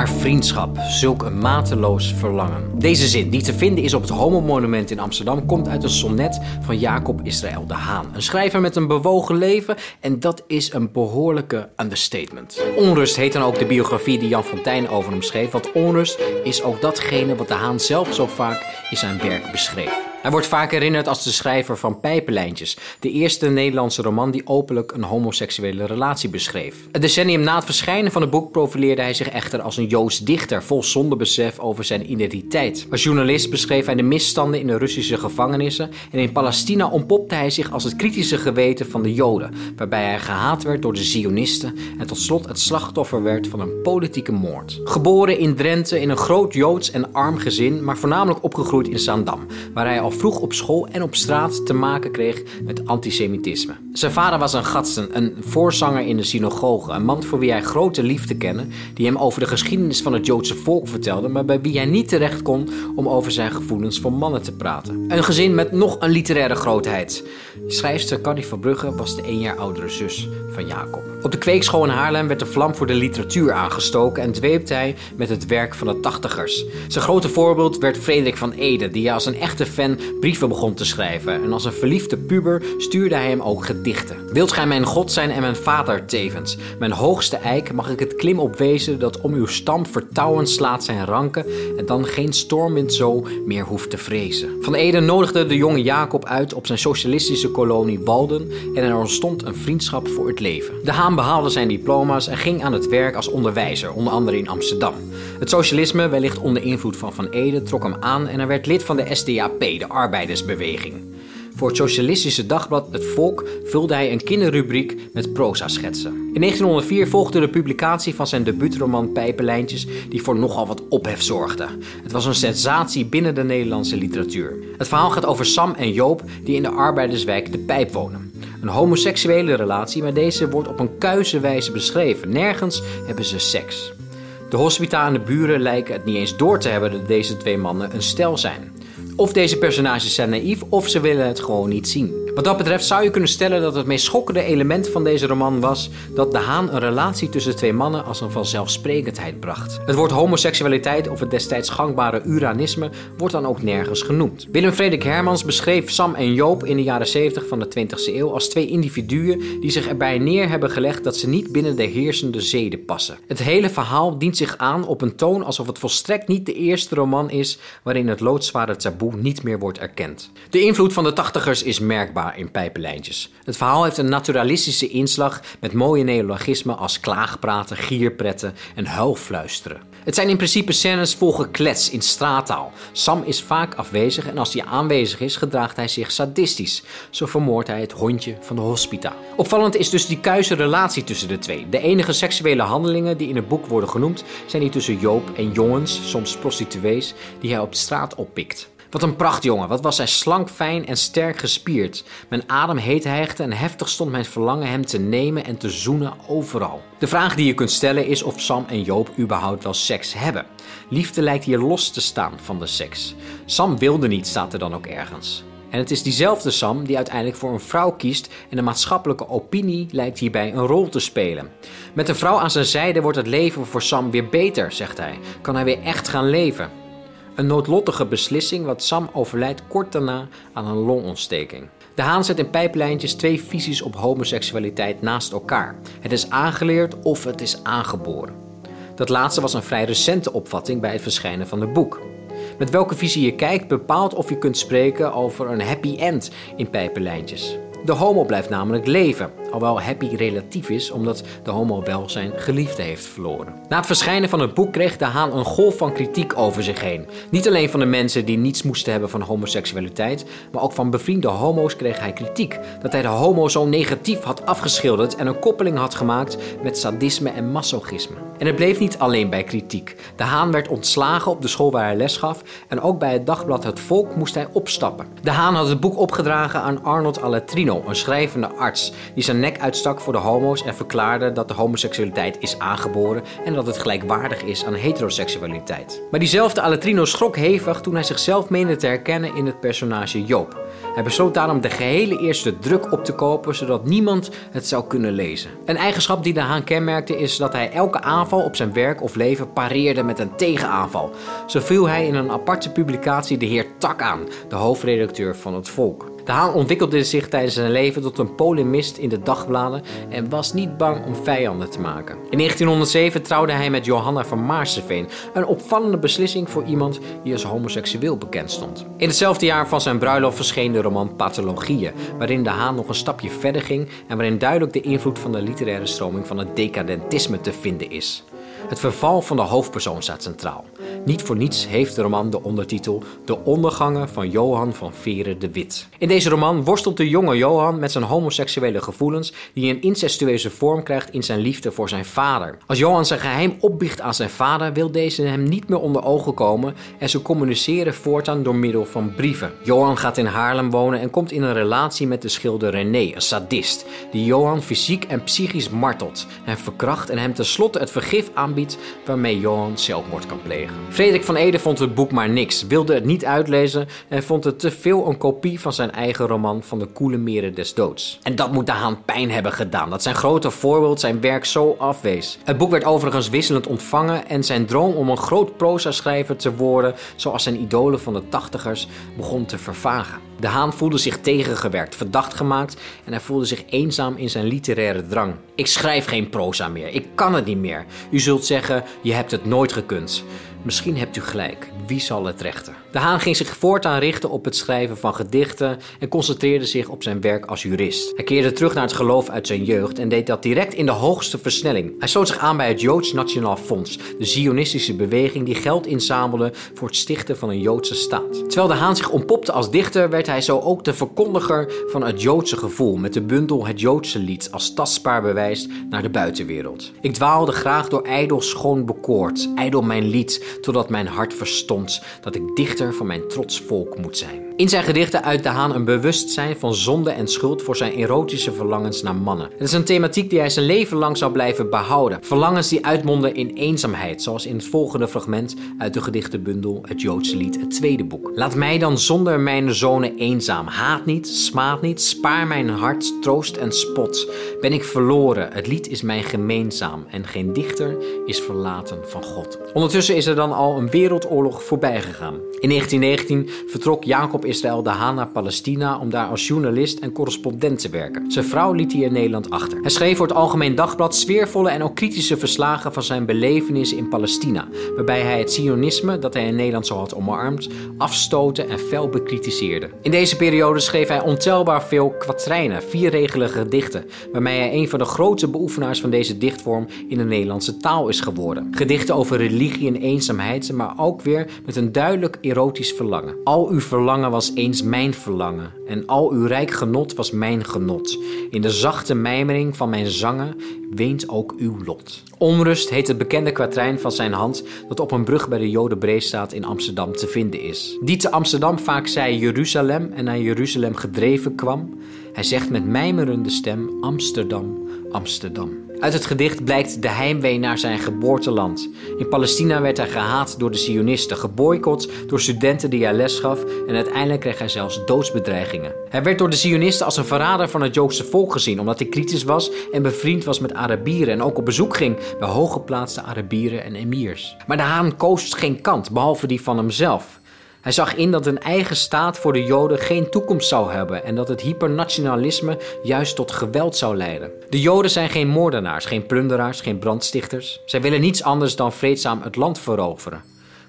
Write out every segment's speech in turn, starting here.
naar vriendschap, zulk een mateloos verlangen. Deze zin, die te vinden is op het Homo-monument in Amsterdam, komt uit een sonnet van Jacob Israël de Haan. Een schrijver met een bewogen leven en dat is een behoorlijke understatement. Onrust heet dan ook de biografie die Jan Fontijn over hem schreef, want onrust is ook datgene wat de Haan zelf zo vaak in zijn werk beschreef. Hij wordt vaak herinnerd als de schrijver van Pijpenlijntjes, de eerste Nederlandse roman die openlijk een homoseksuele relatie beschreef. Het decennium na het verschijnen van het boek profileerde hij zich echter als een Joods dichter, vol zondebesef over zijn identiteit. Als journalist beschreef hij de misstanden in de Russische gevangenissen en in Palestina ontpopte hij zich als het kritische geweten van de Joden, waarbij hij gehaat werd door de Zionisten en tot slot het slachtoffer werd van een politieke moord. Geboren in Drenthe in een groot Joods en arm gezin, maar voornamelijk opgegroeid in Zaandam, waar hij al vroeg op school en op straat te maken kreeg met antisemitisme. Zijn vader was een gatsten, een voorzanger in de synagoge, een man voor wie hij grote liefde kende, die hem over de geschiedenis van het Joodse volk vertelde, maar bij wie hij niet terecht kon om over zijn gevoelens voor mannen te praten. Een gezin met nog een literaire grootheid. Schrijfster Connie van Brugge was de één jaar oudere zus van Jacob. Op de kweekschool in Haarlem werd de vlam voor de literatuur aangestoken en dweepte hij met het werk van de tachtigers. Zijn grote voorbeeld werd Frederik van Ede, die als een echte fan brieven begon te schrijven. En als een verliefde puber stuurde hij hem ook gedichten. Wilt gij mijn God zijn en mijn vader tevens? Mijn hoogste eik, mag ik het klim opwezen dat om uw stam vertouwen slaat zijn ranken en dan geen stormwind zo meer hoeft te vrezen. Van Ede nodigde de jonge Jacob uit op zijn socialistische kolonie Walden en er ontstond een vriendschap voor het leven. De Haan behaalde zijn diploma's en ging aan het werk als onderwijzer, onder andere in Amsterdam. Het socialisme, wellicht onder invloed van Van Ede, trok hem aan en hij werd lid van de SDAP, de arbeidersbeweging. Voor het Socialistische Dagblad Het Volk vulde hij een kinderrubriek met proza-schetsen. In 1904 volgde de publicatie van zijn debuutroman Pijpenlijntjes, die voor nogal wat ophef zorgde. Het was een sensatie binnen de Nederlandse literatuur. Het verhaal gaat over Sam en Joop, die in de arbeiderswijk De Pijp wonen. Een homoseksuele relatie, maar deze wordt op een kuise wijze beschreven. Nergens hebben ze seks. De hospita en de buren lijken het niet eens door te hebben dat deze twee mannen een stel zijn. Of deze personages zijn naïef of ze willen het gewoon niet zien. Wat dat betreft zou je kunnen stellen dat het meest schokkende element van deze roman was dat De Haan een relatie tussen twee mannen als een vanzelfsprekendheid bracht. Het woord homoseksualiteit of het destijds gangbare uranisme wordt dan ook nergens genoemd. Willem Frederik Hermans beschreef Sam en Joop in de jaren 70 van de 20e eeuw als twee individuen die zich erbij neer hebben gelegd dat ze niet binnen de heersende zeden passen. Het hele verhaal dient zich aan op een toon alsof het volstrekt niet de eerste roman is waarin het loodzware taboe niet meer wordt erkend. De invloed van de tachtigers is merkbaar in pijpenlijntjes. Het verhaal heeft een naturalistische inslag met mooie neologismen als klaagpraten, gierpretten en huilfluisteren. Het zijn in principe scènes vol geklets in straattaal. Sam is vaak afwezig en als hij aanwezig is, gedraagt hij zich sadistisch. Zo vermoordt hij het hondje van de hospita. Opvallend is dus die kuise relatie tussen de twee. De enige seksuele handelingen die in het boek worden genoemd, zijn die tussen Joop en jongens, soms prostituees, die hij op straat oppikt. Wat een prachtjongen, wat was hij slank, fijn en sterk gespierd. Mijn adem heet hijgde en heftig stond mijn verlangen hem te nemen en te zoenen overal. De vraag die je kunt stellen is of Sam en Joop überhaupt wel seks hebben. Liefde lijkt hier los te staan van de seks. Sam wilde niet, staat er dan ook ergens. En het is diezelfde Sam die uiteindelijk voor een vrouw kiest en de maatschappelijke opinie lijkt hierbij een rol te spelen. Met een vrouw aan zijn zijde wordt het leven voor Sam weer beter, zegt hij. Kan hij weer echt gaan leven. Een noodlottige beslissing, want Sam overlijdt kort daarna aan een longontsteking. De Haan zet in pijplijntjes twee visies op homoseksualiteit naast elkaar. Het is aangeleerd of het is aangeboren. Dat laatste was een vrij recente opvatting bij het verschijnen van het boek. Met welke visie je kijkt bepaalt of je kunt spreken over een happy end in pijpenlijntjes. De homo blijft namelijk leven, alhoewel happy relatief is omdat de homo wel zijn geliefde heeft verloren. Na het verschijnen van het boek kreeg de Haan een golf van kritiek over zich heen. Niet alleen van de mensen die niets moesten hebben van homoseksualiteit, maar ook van bevriende homo's kreeg hij kritiek. Dat hij de homo zo negatief had afgeschilderd en een koppeling had gemaakt met sadisme en masochisme. En het bleef niet alleen bij kritiek. De Haan werd ontslagen op de school waar hij les gaf en ook bij het dagblad Het Volk moest hij opstappen. De Haan had het boek opgedragen aan Arnold Aletrino, een schrijvende arts, die zijn nek uitstak voor de homo's en verklaarde dat de homoseksualiteit is aangeboren en dat het gelijkwaardig is aan heteroseksualiteit. Maar diezelfde Aletrino schrok hevig toen hij zichzelf meende te herkennen in het personage Joop. Hij besloot daarom de gehele eerste druk op te kopen, zodat niemand het zou kunnen lezen. Een eigenschap die de Haan kenmerkte is dat hij elke aanval op zijn werk of leven pareerde met een tegenaanval. Zo viel hij in een aparte publicatie de heer Tak aan, de hoofdredacteur van het Volk. De Haan ontwikkelde zich tijdens zijn leven tot een polemist in de dagbladen en was niet bang om vijanden te maken. In 1907 trouwde hij met Johanna van Maarseveen, een opvallende beslissing voor iemand die als homoseksueel bekend stond. In hetzelfde jaar van zijn bruiloft verscheen de roman Pathologieën, waarin de Haan nog een stapje verder ging en waarin duidelijk de invloed van de literaire stroming van het decadentisme te vinden is. Het verval van de hoofdpersoon staat centraal. Niet voor niets heeft de roman de ondertitel De ondergangen van Johan van Veren de Wit. In deze roman worstelt de jonge Johan met zijn homoseksuele gevoelens die een incestueuze vorm krijgt in zijn liefde voor zijn vader. Als Johan zijn geheim opbiecht aan zijn vader wil deze hem niet meer onder ogen komen en ze communiceren voortaan door middel van brieven. Johan gaat in Haarlem wonen en komt in een relatie met de schilder René, een sadist, die Johan fysiek en psychisch martelt, hem verkracht en hem tenslotte het vergif waarmee Johan zelfmoord kan plegen. Frederik van Ede vond het boek maar niks, wilde het niet uitlezen en vond het te veel een kopie van zijn eigen roman van de koele meren des doods. En dat moet de pijn hebben gedaan, dat zijn grote voorbeeld zijn werk zo afwees. Het boek werd overigens wisselend ontvangen en zijn droom om een groot proza-schrijver te worden, zoals zijn idolen van de tachtigers, begon te vervagen. De Haan voelde zich tegengewerkt, verdacht gemaakt en hij voelde zich eenzaam in zijn literaire drang. Ik schrijf geen proza meer, ik kan het niet meer. U zult zeggen, je hebt het nooit gekund. Misschien hebt u gelijk. Wie zal het rechten? De Haan ging zich voortaan richten op het schrijven van gedichten en concentreerde zich op zijn werk als jurist. Hij keerde terug naar het geloof uit zijn jeugd en deed dat direct in de hoogste versnelling. Hij sloot zich aan bij het Joods Nationaal Fonds, de Zionistische beweging die geld inzamelde voor het stichten van een Joodse staat. Terwijl de Haan zich ontpopte als dichter, werd hij zo ook de verkondiger van het Joodse gevoel met de bundel Het Joodse Lied als tastbaar bewijs naar de buitenwereld. Ik dwaalde graag door ijdel schoon bekoord, ijdel mijn lied, totdat mijn hart verstond dat ik dichter van mijn trots volk moet zijn. In zijn gedichten uit de Haan een bewustzijn van zonde en schuld voor zijn erotische verlangens naar mannen. Het is een thematiek die hij zijn leven lang zal blijven behouden. Verlangens die uitmonden in eenzaamheid, zoals in het volgende fragment uit de gedichtenbundel Het Joodse Lied, het tweede boek. Laat mij dan zonder mijn zonen eenzaam. Haat niet, smaad niet, spaar mijn hart, troost en spot. Ben ik verloren, het lied is mij gemeenzaam en geen dichter is verlaten van God. Ondertussen is er dan al een wereldoorlog voorbij gegaan. In 1919 vertrok Jacob Israël de Haan naar Palestina om daar als journalist en correspondent te werken. Zijn vrouw liet hij in Nederland achter. Hij schreef voor het Algemeen Dagblad sfeervolle en ook kritische verslagen van zijn belevenissen in Palestina, waarbij hij het sionisme dat hij in Nederland zo had omarmd, afstoten en fel bekritiseerde. In deze periode schreef hij ontelbaar veel kwatrijnen, vierregelige gedichten, waarmee hij een van de grootste beoefenaars van deze dichtvorm in de Nederlandse taal is geworden. Gedichten over religie en eenzaamheid, maar ook weer met een duidelijk erotisch verlangen. Al uw verlangen was eens mijn verlangen, en al uw rijk genot was mijn genot. In de zachte mijmering van mijn zangen weent ook uw lot. Onrust heet het bekende kwatrijn van zijn hand dat op een brug bij de Jodenbreestraat in Amsterdam te vinden is. Die te Amsterdam vaak zei Jeruzalem en naar Jeruzalem gedreven kwam. Hij zegt met mijmerende stem Amsterdam, Amsterdam. Uit het gedicht blijkt de heimwee naar zijn geboorteland. In Palestina werd hij gehaat door de Zionisten, geboycott door studenten die hij les gaf en uiteindelijk kreeg hij zelfs doodsbedreigingen. Hij werd door de Zionisten als een verrader van het Joodse volk gezien, omdat hij kritisch was en bevriend was met Arabieren en ook op bezoek ging bij hooggeplaatste Arabieren en emirs. Maar de Haan koos geen kant, behalve die van hemzelf. Hij zag in dat een eigen staat voor de Joden geen toekomst zou hebben en dat het hypernationalisme juist tot geweld zou leiden. De Joden zijn geen moordenaars, geen plunderaars, geen brandstichters. Zij willen niets anders dan vreedzaam het land veroveren.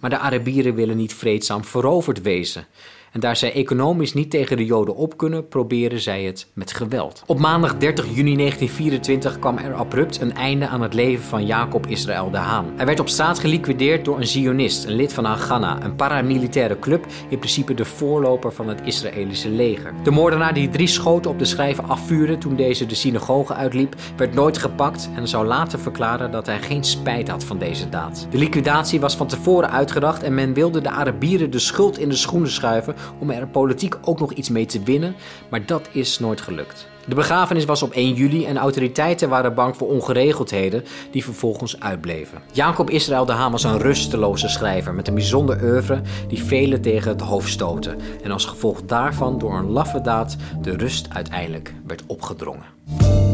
Maar de Arabieren willen niet vreedzaam veroverd wezen. En daar zij economisch niet tegen de Joden op kunnen, proberen zij het met geweld. Op maandag 30 juni 1924 kwam er abrupt een einde aan het leven van Jacob Israël de Haan. Hij werd op straat geliquideerd door een Zionist, een lid van Haganah, een paramilitaire club, in principe de voorloper van het Israëlische leger. De moordenaar die drie schoten op de schrijver afvuurde toen deze de synagoge uitliep, werd nooit gepakt en zou later verklaren dat hij geen spijt had van deze daad. De liquidatie was van tevoren uitgedacht en men wilde de Arabieren de schuld in de schoenen schuiven om er politiek ook nog iets mee te winnen, maar dat is nooit gelukt. De begrafenis was op 1 juli en autoriteiten waren bang voor ongeregeldheden die vervolgens uitbleven. Jacob Israël de Haan was een rusteloze schrijver met een bijzonder oeuvre die velen tegen het hoofd stoten en als gevolg daarvan door een laffe daad de rust uiteindelijk werd opgedrongen.